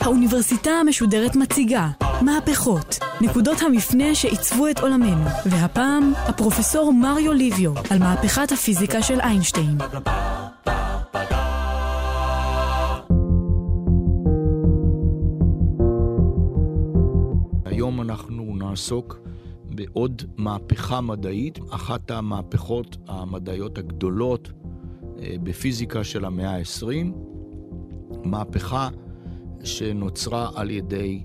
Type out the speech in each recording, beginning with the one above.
האוניברסיטה המשודרת מציגה מהפכות, נקודות המפנה שעיצבו את עולמנו, והפעם הפרופסור מריו ליביו על מהפכת הפיזיקה של איינשטיין. היום אנחנו נעסוק בעוד מהפכה מדעית, אחת המהפכות המדעיות הגדולות אה, בפיזיקה של המאה ה-20, מהפכה שנוצרה על ידי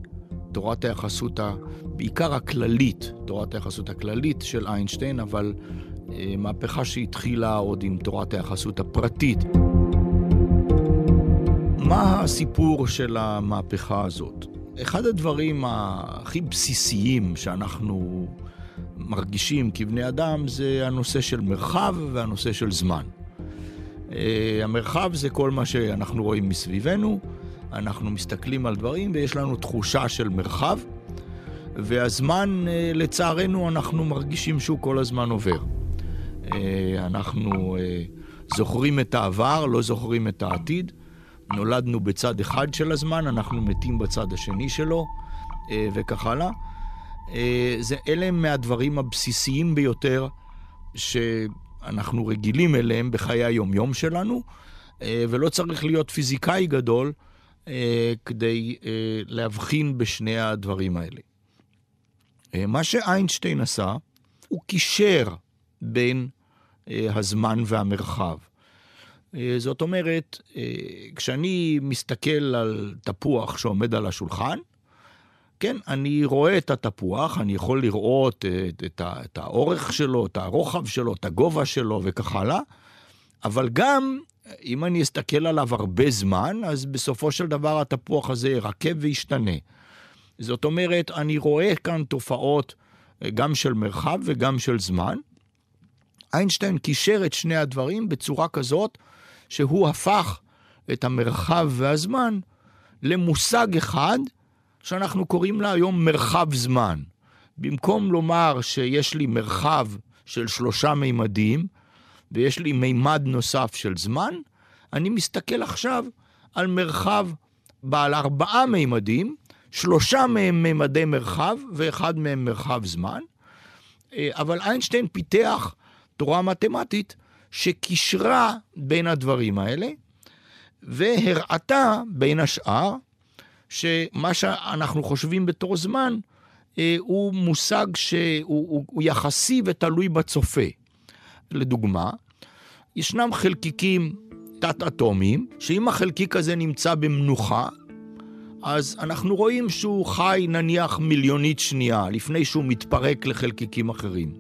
תורת היחסות. בעיקר הכללית, תורת היחסות הכללית של איינשטיין, אבל אה, מהפכה שהתחילה עוד עם תורת היחסות הפרטית. מה הסיפור של המהפכה הזאת? אחד הדברים הכי בסיסיים שאנחנו מרגישים כבני אדם זה הנושא של מרחב והנושא של זמן. אה, המרחב זה כל מה שאנחנו רואים מסביבנו, אנחנו מסתכלים על דברים ויש לנו תחושה של מרחב, והזמן, אה, לצערנו, אנחנו מרגישים שהוא כל הזמן עובר. אה, אנחנו זוכרים את העבר, לא זוכרים את העתיד. נולדנו בצד אחד של הזמן, אנחנו מתים בצד השני שלו, וכך הלאה. זה אלה מהדברים הבסיסיים ביותר ש... אנחנו רגילים אליהם בחיי היומיום שלנו, אה, ולא צריך להיות פיזיקאי גדול אה, כדי אה, להבחין בשני הדברים האלה. מה שאיינשטיין עשה, הוא קישר בין הזמן והמרחב. זאת אומרת, כשאני מסתכל על תפוח שעומד על השולחן, כן, אני רואה את התפוח, אני יכול לראות את, את, את האורך שלו, את הרוחב שלו, את הגובה שלו וכך הלאה, אבל גם אם אני אסתכל עליו הרבה זמן, אז בסופו של דבר התפוח הזה ירקב וישתנה. זאת אומרת, אני רואה כאן תופעות גם של מרחב וגם של זמן. איינשטיין קישר את שני הדברים בצורה כזאת שהוא הפך את המרחב והזמן למושג אחד שאנחנו קוראים לה היום מרחב זמן. במקום לומר שיש לי מרחב של שלושה מימדים ויש לי מימד נוסף של זמן, אני מסתכל עכשיו על מרחב בעל ארבעה מימדים, שלושה מהם מימדי מרחב ואחד מהם מרחב זמן. אה, אבל איינשטיין פיתח תורה מתמטית שקישרה בין הדברים האלה והראתה בין השאר שמה שאנחנו חושבים בתור זמן, אה, הוא מושג שהוא הוא, הוא יחסי ותלוי בצופה. לדוגמה, ישנם חלקיקים תת-אטומיים, שאם החלקיק הזה נמצא במנוחה, אז אנחנו רואים שהוא חי נניח מיליונית שנייה, לפני שהוא מתפרק לחלקיקים אחרים.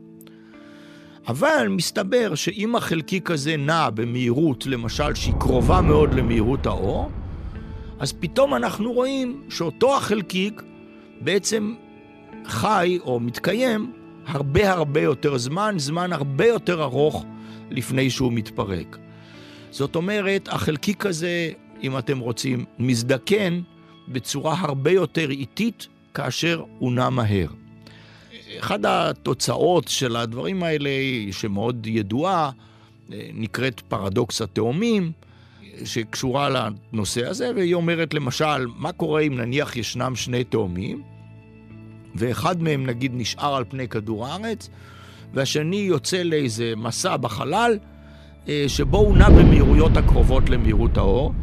אבל מסתבר שאם החלקיק הזה נע במהירות, למשל, שהיא קרובה מאוד למהירות האור, אז פתאום אנחנו רואים שאותו החלקיק בעצם חי או מתקיים הרבה הרבה יותר זמן, זמן הרבה יותר ארוך לפני שהוא מתפרק. זאת אומרת, החלקיק הזה, אם אתם רוצים, מזדקן בצורה הרבה יותר איטית כאשר הוא נע מהר. אחת התוצאות של הדברים האלה, שמאוד ידועה, נקראת פרדוקס התאומים, שקשורה לנושא הזה, והיא אומרת למשל, מה קורה אם נניח ישנם שני תאומים, ואחד מהם נגיד נשאר על פני כדור הארץ, והשני יוצא לאיזה מסע בחלל, אה, שבו הוא נע במהירויות הקרובות למהירות האור,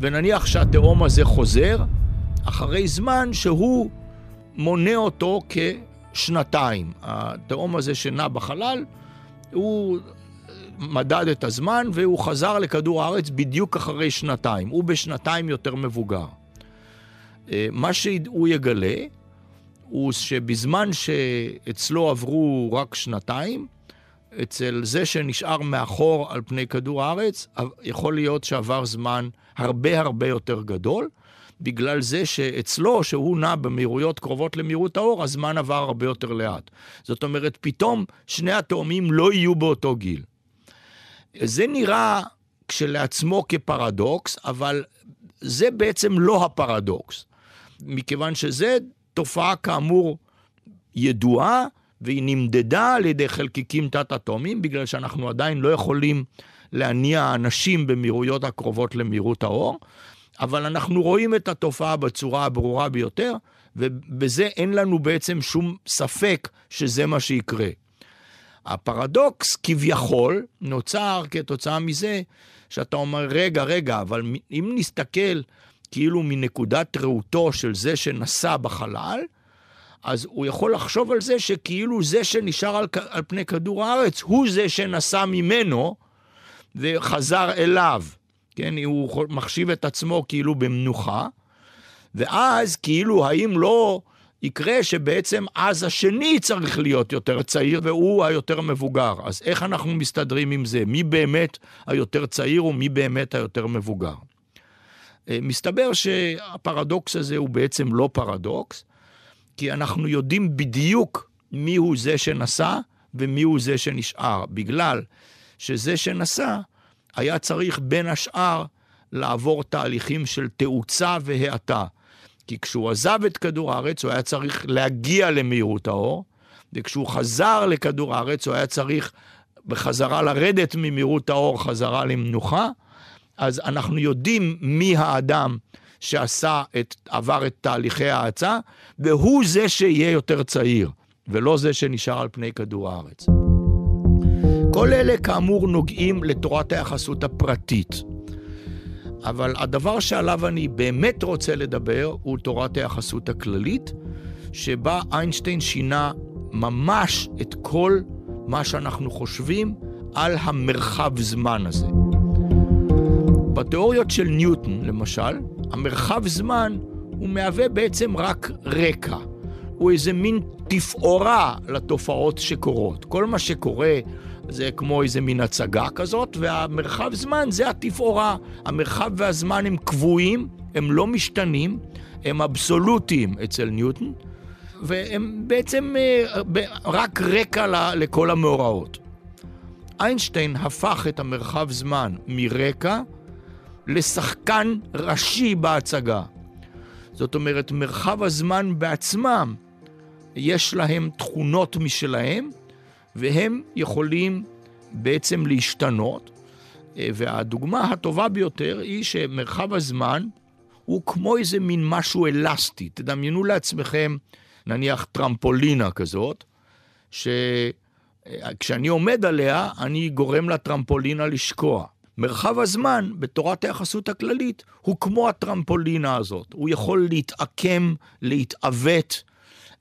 ונניח שהתאום הזה חוזר, אחרי זמן שהוא מונה אותו כשנתיים. התאום הזה שנע בחלל, הוא מדד את הזמן והוא חזר לכדור הארץ בדיוק אחרי שנתיים. הוא בשנתיים יותר מבוגר. אה, מה שהוא יגלה הוא שבזמן שאצלו עברו רק שנתיים, אצל זה שנשאר מאחור על פני כדור הארץ, יכול להיות שעבר זמן הרבה הרבה יותר גדול, בגלל זה שאצלו, שהוא נע במהירויות קרובות למהירות האור, הזמן עבר הרבה יותר לאט. זאת אומרת, פתאום שני התאומים לא יהיו באותו גיל. זה נראה כשלעצמו כפרדוקס, אבל זה בעצם לא הפרדוקס, מכיוון שזה תופעה כאמור ידועה והיא נמדדה על ידי חלקיקים תת-אטומיים, בגלל שאנחנו עדיין לא יכולים להניע אנשים במהירויות הקרובות למהירות האור, אבל אנחנו רואים את התופעה בצורה הברורה ביותר, ובזה אין לנו בעצם שום ספק שזה מה שיקרה. הפרדוקס כביכול נוצר כתוצאה מזה שאתה אומר, רגע, רגע, אבל אם נסתכל כאילו מנקודת ראותו של זה שנסע בחלל, אז הוא יכול לחשוב על זה שכאילו זה שנשאר על, על פני כדור הארץ הוא זה שנסע ממנו וחזר אליו. כן, הוא מחשיב את עצמו כאילו במנוחה, ואז כאילו האם לא יקרה שבעצם אז השני צריך להיות יותר צעיר והוא היותר מבוגר. אז איך אנחנו מסתדרים עם זה? מי באמת היותר צעיר ומי באמת היותר מבוגר? אה, מסתבר שהפרדוקס הזה הוא בעצם לא פרדוקס, כי אנחנו יודעים בדיוק מיהו זה שנסע ומיהו זה שנשאר, בגלל שזה שנסע היה צריך בין השאר לעבור תהליכים של תאוצה והאטה. כי כשהוא עזב את כדור הארץ הוא היה צריך להגיע למהירות האור, וכשהוא חזר לכדור הארץ הוא היה צריך בחזרה לרדת ממהירות האור חזרה למנוחה. אז אנחנו יודעים מי האדם שעשה את, עבר את תהליכי ההאצה, והוא זה שיהיה יותר צעיר, ולא זה שנשאר על פני כדור הארץ. כל אלה כאמור נוגעים לתורת היחסות הפרטית. אבל הדבר שעליו אני באמת רוצה לדבר הוא תורת היחסות הכללית, שבה איינשטיין שינה ממש את כל מה שאנחנו חושבים על המרחב זמן הזה. בתיאוריות של ניוטון, למשל, המרחב זמן הוא מהווה בעצם רק רקע. הוא איזה מין תפאורה לתופעות שקורות. כל מה שקורה זה כמו איזה מין הצגה כזאת, והמרחב זמן זה התפאורה. המרחב והזמן הם קבועים, הם לא משתנים, הם אבסולוטיים אצל ניוטון, והם בעצם אה, רק רקע לכל המאורעות. איינשטיין הפך את המרחב זמן מרקע לשחקן ראשי בהצגה. זאת אומרת, מרחב הזמן בעצמם, יש להם תכונות משלהם, והם יכולים בעצם להשתנות. אה, והדוגמה הטובה ביותר היא שמרחב הזמן הוא כמו איזה מין משהו אלסטי. תדמיינו לעצמכם, נניח טרמפולינה כזאת, שכשאני עומד עליה, אני גורם לטרמפולינה לשקוע. מרחב הזמן, בתורת היחסות הכללית, הוא כמו הטרמפולינה הזאת. הוא יכול להתעקם, להתעוות,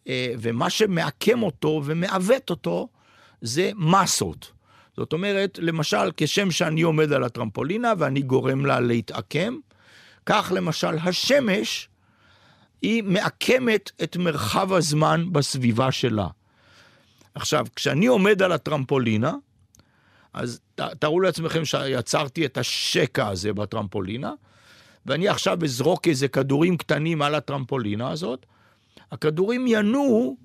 אה, ומה שמעקם אותו ומעוות אותו זה מסות. זאת אומרת, למשל, כשם שאני עומד על הטרמפולינה ואני גורם לה להתעקם, כך למשל השמש, היא מעקמת את מרחב הזמן בסביבה שלה. עכשיו, כשאני עומד על הטרמפולינה, אז תארו לעצמכם שיצרתי את השקע הזה בטרמפולינה, ואני עכשיו אזרוק איזה כדורים קטנים על הטרמפולינה הזאת, הכדורים ינועו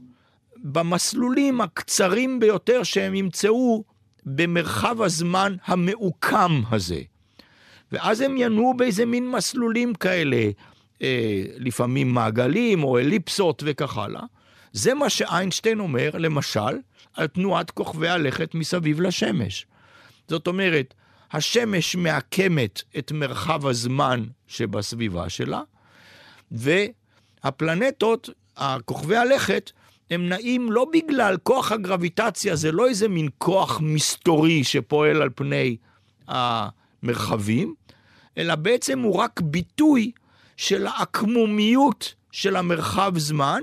במסלולים הקצרים ביותר שהם ימצאו במרחב הזמן המעוקם הזה. ואז הם ינועו באיזה מין מסלולים כאלה, אה, לפעמים מעגלים או אליפסות וכך הלאה. זה מה שאיינשטיין אומר, למשל, על תנועת כוכבי הלכת מסביב לשמש. זאת אומרת, השמש מעקמת את מרחב הזמן שבסביבה שלה, והפלנטות, כוכבי הלכת, הם נעים לא בגלל כוח הגרביטציה, זה לא איזה מין כוח מסתורי שפועל על פני המרחבים, אלא בעצם הוא רק ביטוי של העקמומיות של המרחב זמן,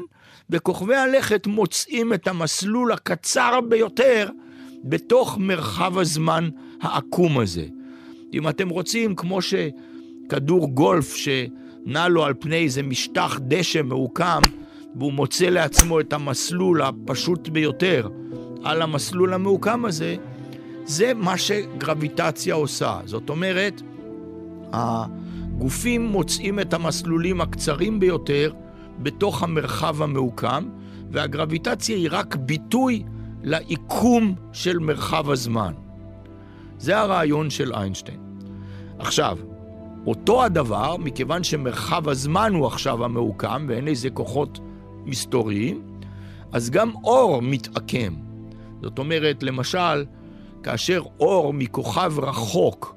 וכוכבי הלכת מוצאים את המסלול הקצר ביותר בתוך מרחב הזמן העקום הזה. אם אתם רוצים, כמו שכדור גולף שנע לו על פני איזה משטח דשא מעוקם, והוא מוצא לעצמו את המסלול הפשוט ביותר על המסלול המעוקם הזה, זה מה שגרביטציה עושה. זאת אומרת, הגופים מוצאים את המסלולים הקצרים ביותר בתוך המרחב המעוקם, והגרביטציה היא רק ביטוי לעיקום של מרחב הזמן. זה הרעיון של איינשטיין. עכשיו, אותו הדבר, מכיוון שמרחב הזמן הוא עכשיו המעוקם ואין איזה כוחות מסתוריים, אז גם אור מתעקם. זאת אומרת, למשל, כאשר אור מכוכב רחוק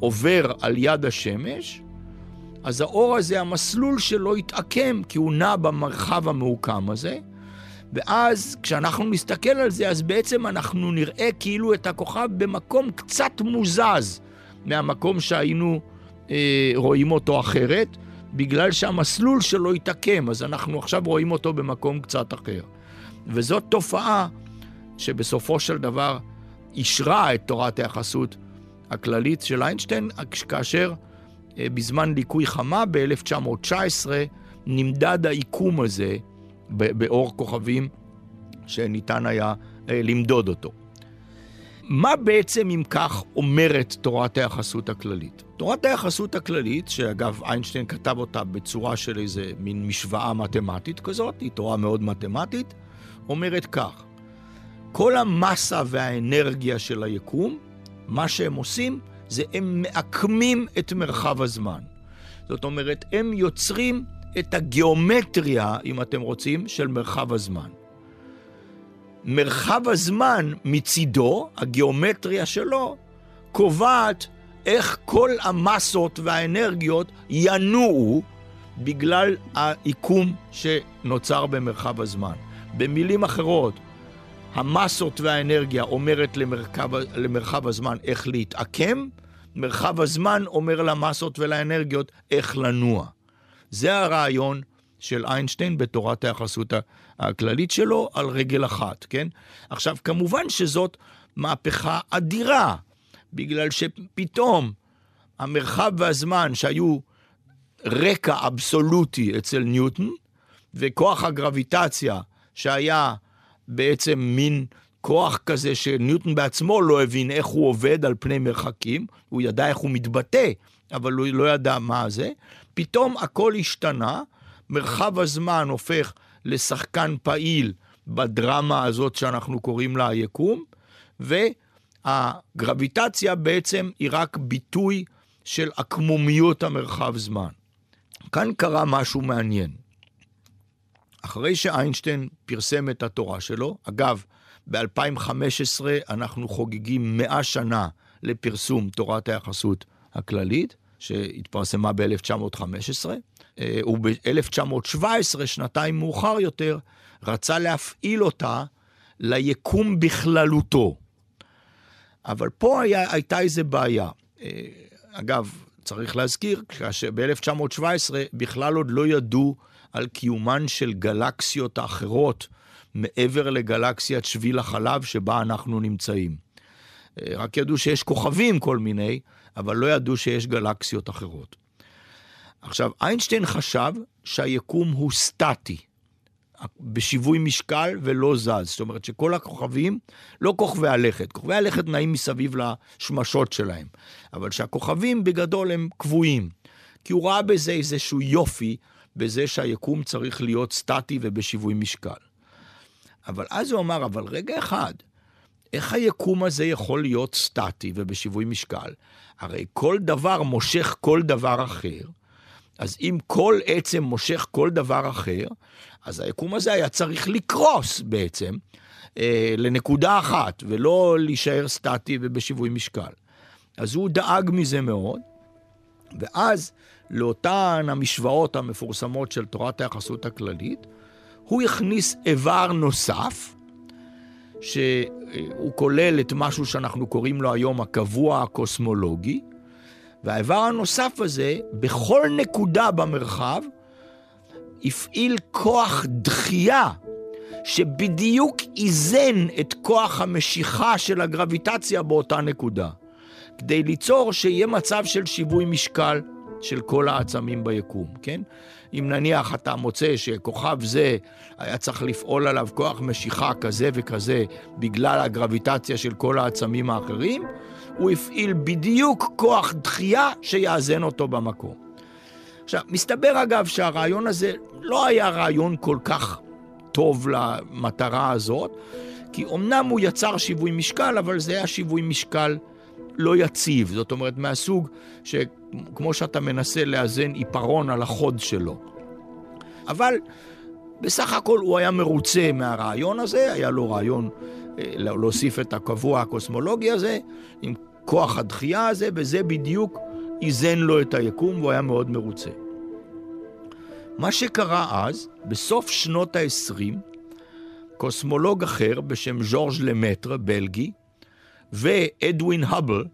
עובר על יד השמש, אז האור הזה, המסלול שלו יתעקם, כי הוא נע במרחב המעוקם הזה, ואז כשאנחנו נסתכל על זה, אז בעצם אנחנו נראה כאילו את הכוכב במקום קצת מוזז מהמקום שהיינו אה, רואים אותו אחרת, בגלל שהמסלול שלו התעקם, אז אנחנו עכשיו רואים אותו במקום קצת אחר. וזאת תופעה שבסופו של דבר אישרה את תורת היחסות הכללית של איינשטיין, כאשר אה, בזמן ליקוי חמה ב-1919 נמדד העיקום הזה באור כוכבים שניתן היה אה, למדוד אותו. מה בעצם, אם כך, אומרת תורת היחסות הכללית? תורת היחסות הכללית, שאגב איינשטיין כתב אותה בצורה של איזה מין משוואה מתמטית כזאת, היא תורה מאוד מתמטית, אומרת כך: כל המסה והאנרגיה של היקום, מה שהם עושים זה הם מעקמים את מרחב הזמן. זאת אומרת, הם יוצרים את הגיאומטריה, אם אתם רוצים, של מרחב הזמן. מרחב הזמן מצידו, הגיאומטריה שלו, קובעת איך כל המסות והאנרגיות ינועו בגלל העיקום שנוצר במרחב הזמן. במילים אחרות, המסות והאנרגיה אומרת למרחב, למרחב הזמן איך להתעקם, מרחב הזמן אומר למסות ולאנרגיות איך לנוע. זה הרעיון של איינשטיין בתורת היחסות הכללית שלו על רגל אחת, כן? עכשיו, כמובן שזאת מהפכה אדירה, בגלל שפתאום המרחב והזמן שהיו רקע אבסולוטי אצל ניוטון, וכוח הגרביטציה שהיה בעצם מין כוח כזה שניוטון בעצמו לא הבין איך הוא עובד על פני מרחקים, הוא ידע איך הוא מתבטא, אבל הוא לא ידע מה זה. פתאום הכל השתנה, מרחב הזמן הופך לשחקן פעיל בדרמה הזאת שאנחנו קוראים לה היקום, והגרביטציה בעצם היא רק ביטוי של עקמומיות המרחב זמן. כאן קרה משהו מעניין. אחרי שאיינשטיין פרסם את התורה שלו, אגב, ב-2015 אנחנו חוגגים 100 שנה לפרסום תורת היחסות הכללית, שהתפרסמה ב-1915, אה, וב-1917, שנתיים מאוחר יותר, רצה להפעיל אותה ליקום בכללותו. אבל פה היה, הייתה איזו בעיה. אה, אגב, צריך להזכיר, שב-1917 בכלל עוד לא ידעו על קיומן של גלקסיות אחרות מעבר לגלקסיית שביל החלב שבה אנחנו נמצאים. אה, רק ידעו שיש כוכבים כל מיני, אבל לא ידעו שיש גלקסיות אחרות. עכשיו, איינשטיין חשב שהיקום הוא סטטי, בשיווי משקל ולא זז. זאת אומרת שכל הכוכבים, לא כוכבי הלכת, כוכבי הלכת נעים מסביב לשמשות שלהם, אבל שהכוכבים בגדול הם קבועים. כי הוא ראה בזה איזשהו יופי, בזה שהיקום צריך להיות סטטי ובשיווי משקל. אבל אז הוא אמר, אבל רגע אחד, איך היקום הזה יכול להיות סטטי ובשיווי משקל? הרי כל דבר מושך כל דבר אחר, אז אם כל עצם מושך כל דבר אחר, אז היקום הזה היה צריך לקרוס בעצם אה, לנקודה אחת, ולא להישאר סטטי ובשיווי משקל. אז הוא דאג מזה מאוד, ואז לאותן המשוואות המפורסמות של תורת היחסות הכללית, הוא הכניס איבר נוסף, שהוא כולל את משהו שאנחנו קוראים לו היום הקבוע הקוסמולוגי, והאיבר הנוסף הזה, בכל נקודה במרחב, הפעיל כוח דחייה שבדיוק איזן את כוח המשיכה של הגרביטציה באותה נקודה, כדי ליצור שיהיה מצב של שיווי משקל של כל העצמים ביקום, כן? אם נניח אתה מוצא שכוכב זה היה צריך לפעול עליו כוח משיכה כזה וכזה בגלל הגרביטציה של כל העצמים האחרים, הוא הפעיל בדיוק כוח דחייה שיאזן אותו במקום. עכשיו, מסתבר אגב שהרעיון הזה לא היה רעיון כל כך טוב למטרה הזאת, כי אמנם הוא יצר שיווי משקל, אבל זה היה שיווי משקל לא יציב. זאת אומרת, מהסוג שכמו שאתה מנסה לאזן עיפרון על החוד שלו. אבל בסך הכל הוא היה מרוצה מהרעיון הזה, היה לו רעיון להוסיף את הקבוע הקוסמולוגי הזה, עם כוח הדחייה הזה, וזה בדיוק איזן לו את היקום, והוא היה מאוד מרוצה. מה שקרה אז, בסוף שנות ה-20, קוסמולוג אחר בשם ז'ורג' למטר, בלגי, ואדווין האבל,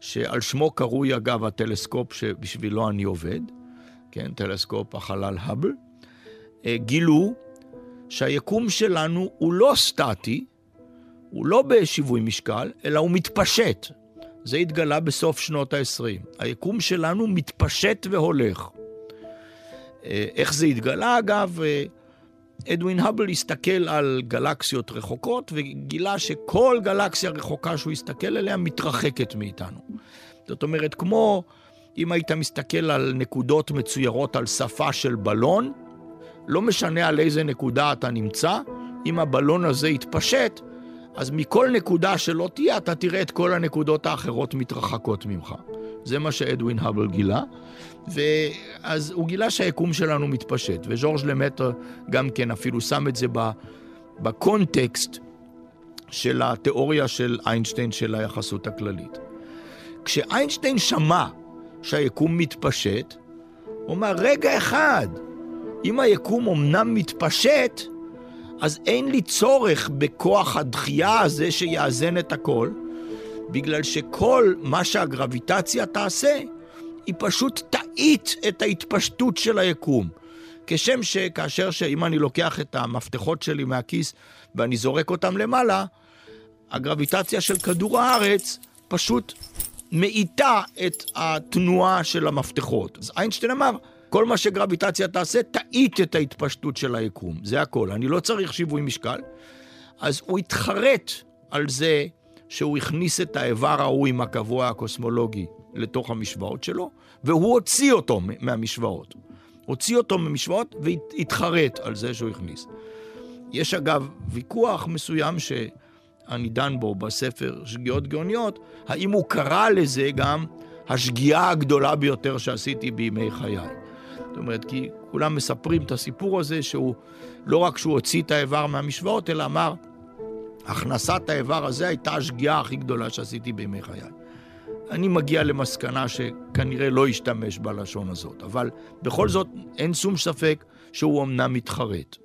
שעל שמו קרוי אגב הטלסקופ שבשבילו אני עובד, כן, טלסקופ החלל האבל, אה, גילו שהיקום שלנו הוא לא סטטי, הוא לא בשיווי משקל, אלא הוא מתפשט. זה התגלה בסוף שנות ה-20. היקום שלנו מתפשט והולך. אה, איך זה התגלה, אגב? אה, אדווין האבל הסתכל על גלקסיות רחוקות וגילה שכל גלקסיה רחוקה שהוא הסתכל עליה מתרחקת מאיתנו. זאת אומרת, כמו אם היית מסתכל על נקודות מצוירות על שפה של בלון, לא משנה על איזה נקודה אתה נמצא, אם הבלון הזה יתפשט, אז מכל נקודה שלא תהיה, אתה תראה את כל הנקודות האחרות מתרחקות ממך. זה מה שאדווין האבל גילה. ואז הוא גילה שהיקום שלנו מתפשט, וז'ורג' למטר גם כן אפילו שם את זה בקונטקסט של התיאוריה של איינשטיין של היחסות הכללית. כשאיינשטיין שמע שהיקום מתפשט, הוא אמר, רגע אחד, אם היקום אמנם מתפשט, אז אין לי צורך בכוח הדחייה הזה שיאזן את הכל, בגלל שכל מה שהגרביטציה תעשה, היא פשוט תאיט את ההתפשטות של היקום. כשם שכאשר, שאם אני לוקח את המפתחות שלי מהכיס ואני זורק אותם למעלה, הגרביטציה של כדור הארץ פשוט מאיטה את התנועה של המפתחות. אז איינשטיין אמר, כל מה שגרביטציה תעשה, תאיט את ההתפשטות של היקום. זה הכל. אני לא צריך שיווי משקל. אז הוא התחרט על זה שהוא הכניס את האיבר ההוא עם הקבוע הקוסמולוגי לתוך המשוואות שלו, והוא הוציא אותו מהמשוואות. הוציא אותו ממשוואות והתחרט על זה שהוא הכניס. יש אגב ויכוח מסוים שאני דן בו בספר שגיאות גאוניות, האם הוא קרא לזה גם השגיאה הגדולה ביותר שעשיתי בימי חיי. זאת אומרת, כי כולם מספרים את הסיפור הזה שהוא, לא רק שהוא הוציא את האיבר מהמשוואות, אלא אמר, הכנסת האיבר הזה הייתה השגיאה הכי גדולה שעשיתי בימי חיי. אני מגיע למסקנה שכנראה לא ישתמש בלשון הזאת, אבל בכל זאת אין שום ספק שהוא אמנם מתחרט.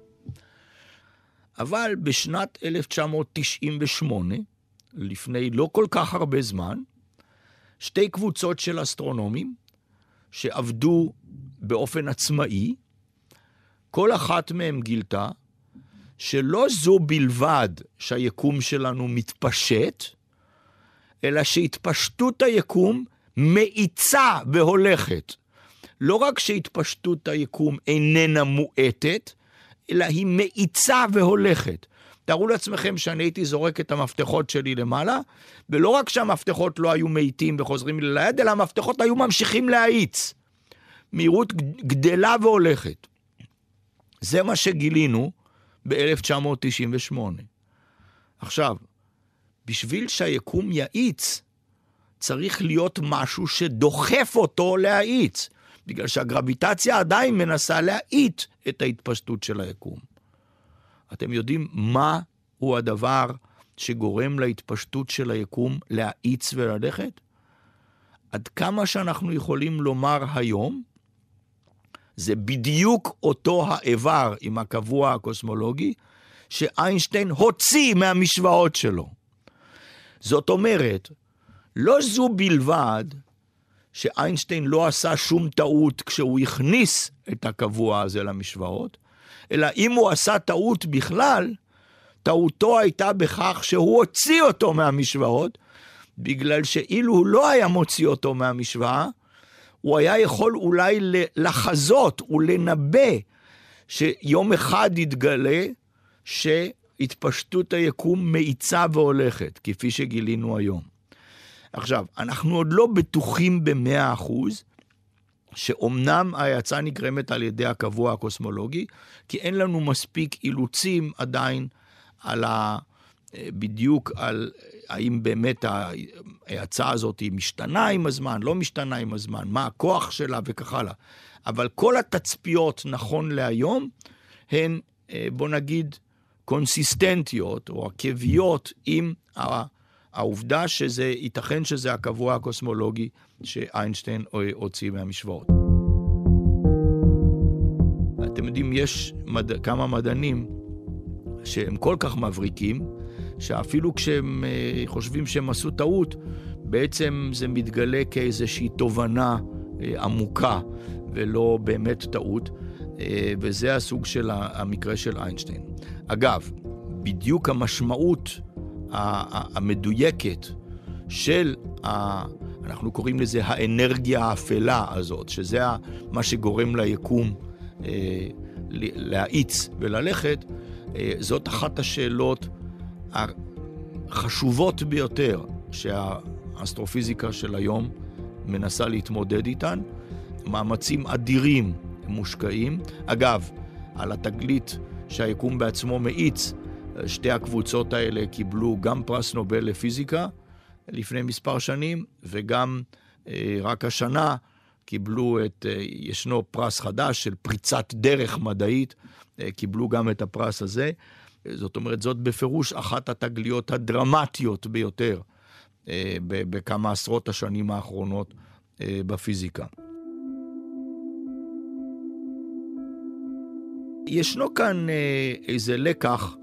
אבל בשנת 1998, לפני לא כל כך הרבה זמן, שתי קבוצות של אסטרונומים שעבדו באופן עצמאי, כל אחת מהן גילתה שלא זו בלבד שהיקום שלנו מתפשט, אלא שהתפשטות היקום מאיצה והולכת. לא רק שהתפשטות היקום איננה מואטת, אלא היא מאיצה והולכת. תארו לעצמכם שאני הייתי זורק את המפתחות שלי למעלה, ולא רק שהמפתחות לא היו מאיטים וחוזרים לי ליד, אלא המפתחות היו ממשיכים להאיץ. מהירות גדלה והולכת. זה מה שגילינו ב-1998. עכשיו, בשביל שהיקום יאיץ, צריך להיות משהו שדוחף אותו להאיץ, בגלל שהגרביטציה עדיין מנסה להאיט את ההתפשטות של היקום. אתם יודעים מה הוא הדבר שגורם להתפשטות של היקום להאיץ וללכת? עד כמה שאנחנו יכולים לומר היום, זה בדיוק אותו האיבר עם הקבוע הקוסמולוגי שאיינשטיין הוציא מהמשוואות שלו. זאת אומרת, לא זו בלבד שאיינשטיין לא עשה שום טעות כשהוא הכניס את הקבוע הזה למשוואות, אלא אם הוא עשה טעות בכלל, טעותו הייתה בכך שהוא הוציא אותו מהמשוואות, בגלל שאילו הוא לא היה מוציא אותו מהמשוואה, הוא היה יכול אולי לחזות ולנבא שיום אחד יתגלה שהתפשטות היקום מאיצה והולכת, כפי שגילינו היום. עכשיו, אנחנו עוד לא בטוחים במאה אחוז שאומנם ההאצה נגרמת על ידי הקבוע הקוסמולוגי, כי אין לנו מספיק אילוצים עדיין על ה... בדיוק על האם באמת ההאצה הזאת היא משתנה עם הזמן, לא משתנה עם הזמן, מה הכוח שלה וכך הלאה. אבל כל התצפיות נכון להיום הן אה, בוא נגיד, קונסיסטנטיות או עקביות עם העובדה שזה, ייתכן שזה הקבוע הקוסמולוגי שאיינשטיין הוציא מהמשוואות. אתם יודעים, יש מד... כמה מדענים שהם כל כך מבריקים, שאפילו כשהם אה, חושבים שהם עשו טעות, בעצם זה מתגלה כאיזושהי תובנה אה, עמוקה ולא באמת טעות, אה, וזה הסוג של המקרה של איינשטיין. אגב, בדיוק המשמעות המדויקת של, ה, אנחנו קוראים לזה האנרגיה האפלה הזאת, שזה מה שגורם ליקום להאיץ וללכת, זאת אחת השאלות החשובות ביותר שהאסטרופיזיקה של היום מנסה להתמודד איתן. מאמצים אדירים מושקעים. אגב, על התגלית שהיקום בעצמו מאיץ, שתי הקבוצות האלה קיבלו גם פרס נובל לפיזיקה לפני מספר שנים, וגם אה, רק השנה קיבלו את, אה, ישנו פרס חדש של פריצת דרך מדעית, אה, קיבלו גם את הפרס הזה. זאת אומרת, זאת בפירוש אחת התגליות הדרמטיות ביותר בכמה עשרות השנים האחרונות בפיזיקה. ישנו כאן איזה לקח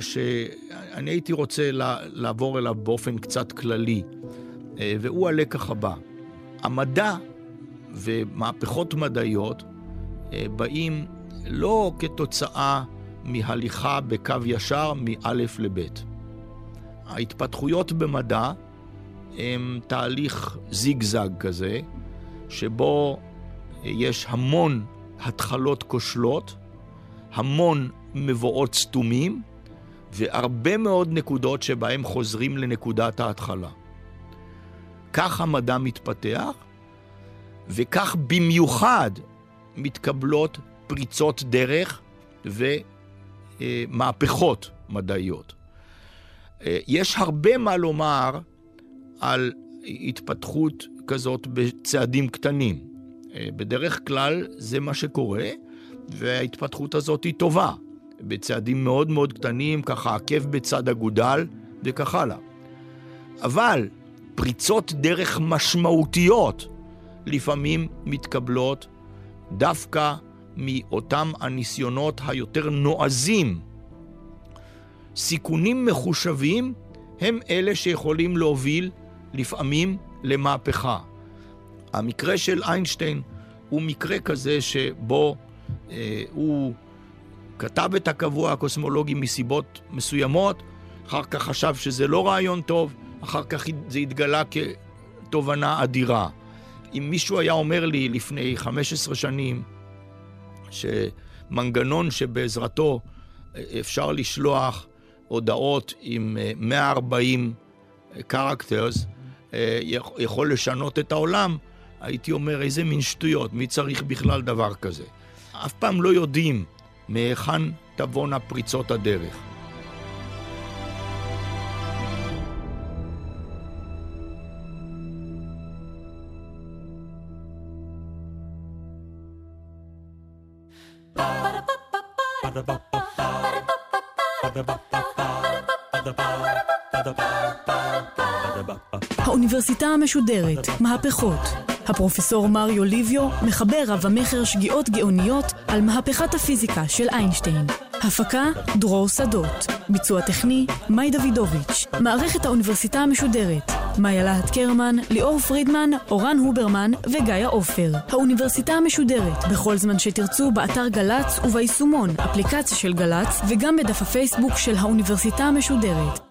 שאני הייתי רוצה לעבור אליו באופן קצת כללי, והוא הלקח הבא. המדע ומהפכות מדעיות אה, באים לא כתוצאה מהליכה בקו ישר מאלף לבית. ההתפתחויות במדע הם תהליך זיגזג כזה, שבו יש המון התחלות כושלות, המון מבואות סתומים, והרבה מאוד נקודות שבהם חוזרים לנקודת ההתחלה. כך המדע מתפתח, וכך במיוחד מתקבלות פריצות דרך ומהפכות מדעיות. יש הרבה מה לומר על התפתחות כזאת בצעדים קטנים. בדרך כלל זה מה שקורה, וההתפתחות הזאת היא טובה. בצעדים מאוד מאוד קטנים, ככה עקב בצד אגודל וכך הלאה. אבל פריצות דרך משמעותיות לפעמים מתקבלות דווקא מאותם הניסיונות היותר נועזים. סיכונים מחושבים הם אלה שיכולים להוביל לפעמים למהפכה. המקרה של איינשטיין הוא מקרה כזה שבו אה, הוא כתב את הקבוע הקוסמולוגי מסיבות מסוימות, אחר כך חשב שזה לא רעיון טוב, אחר כך זה התגלה כתובנה אדירה. אם מישהו היה אומר לי לפני 15 שנים שמנגנון שבעזרתו אפשר לשלוח הודעות עם 140 characters יכול לשנות את העולם, הייתי אומר איזה מין שטויות, מי צריך בכלל דבר כזה? אף פעם לא יודעים מהיכן תבואנה פריצות הדרך. האוניברסיטה המשודרת, מהפכות. הפרופסור מריו ליביו מחבר רב המכר שגיאות גאוניות על מהפכת הפיזיקה של איינשטיין. הפקה דרור שדות. ביצוע טכני מאי דוידוביץ'. מערכת האוניברסיטה המשודרת מאיה להט קרמן, ליאור פרידמן, אורן הוברמן וגיא עופר. האוניברסיטה המשודרת, בכל זמן שתרצו, באתר גל"צ וביישומון, אפליקציה של גל"צ, וגם בדף הפייסבוק של האוניברסיטה המשודרת.